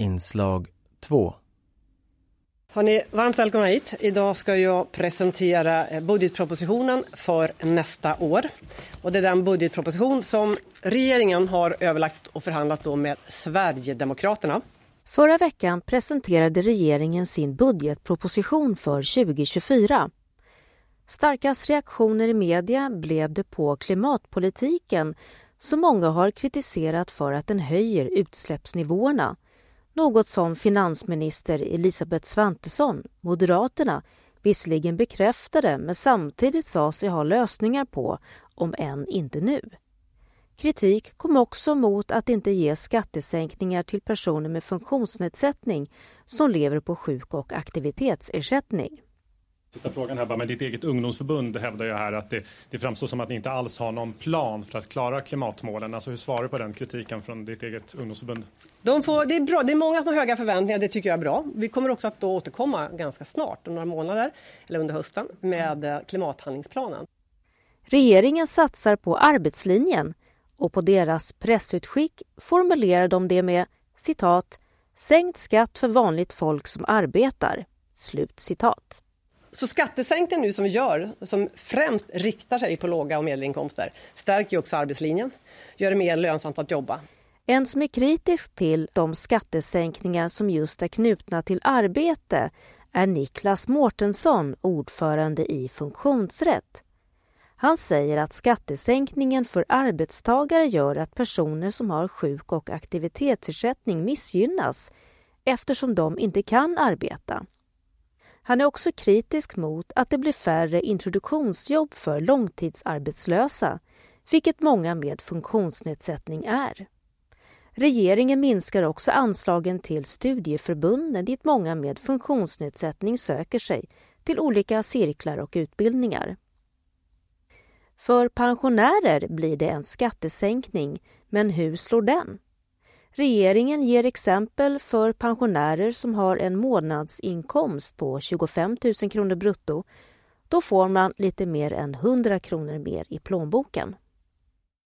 Inslag 2 Hörrni, varmt välkomna hit. Idag ska jag presentera eh, budgetpropositionen för nästa år. Och det är den budgetproposition som regeringen har överlagt och förhandlat då med Sverigedemokraterna. Förra veckan presenterade regeringen sin budgetproposition för 2024. Starkast reaktioner i media blev det på klimatpolitiken som många har kritiserat för att den höjer utsläppsnivåerna. Något som finansminister Elisabeth Svantesson, Moderaterna, visserligen bekräftade men samtidigt sa sig ha lösningar på, om än inte nu. Kritik kom också mot att inte ge skattesänkningar till personer med funktionsnedsättning som lever på sjuk och aktivitetsersättning. Sista frågan här bara, men ditt eget ungdomsförbund hävdar ju här att det, det framstår som att ni inte alls har någon plan för att klara klimatmålen. Alltså hur svarar du på den kritiken från ditt eget ungdomsförbund? De får, det, är bra, det är många som har höga förväntningar, det tycker jag är bra. Vi kommer också att då återkomma ganska snart, om några månader, eller under hösten, med eh, klimathandlingsplanen. Regeringen satsar på arbetslinjen och på deras pressutskick formulerar de det med citat sänkt skatt för vanligt folk som arbetar. Slut citat. Så skattesänkningen nu som vi gör, som främst riktar sig på låga och medelinkomster, stärker ju också arbetslinjen, gör det mer lönsamt att jobba. En som är kritisk till de skattesänkningar som just är knutna till arbete är Niklas Mårtensson, ordförande i Funktionsrätt. Han säger att skattesänkningen för arbetstagare gör att personer som har sjuk och aktivitetsersättning missgynnas eftersom de inte kan arbeta. Han är också kritisk mot att det blir färre introduktionsjobb för långtidsarbetslösa, vilket många med funktionsnedsättning är. Regeringen minskar också anslagen till studieförbunden dit många med funktionsnedsättning söker sig till olika cirklar och utbildningar. För pensionärer blir det en skattesänkning, men hur slår den? Regeringen ger exempel för pensionärer som har en månadsinkomst på 25 000 kronor brutto. Då får man lite mer än 100 kronor mer i plånboken.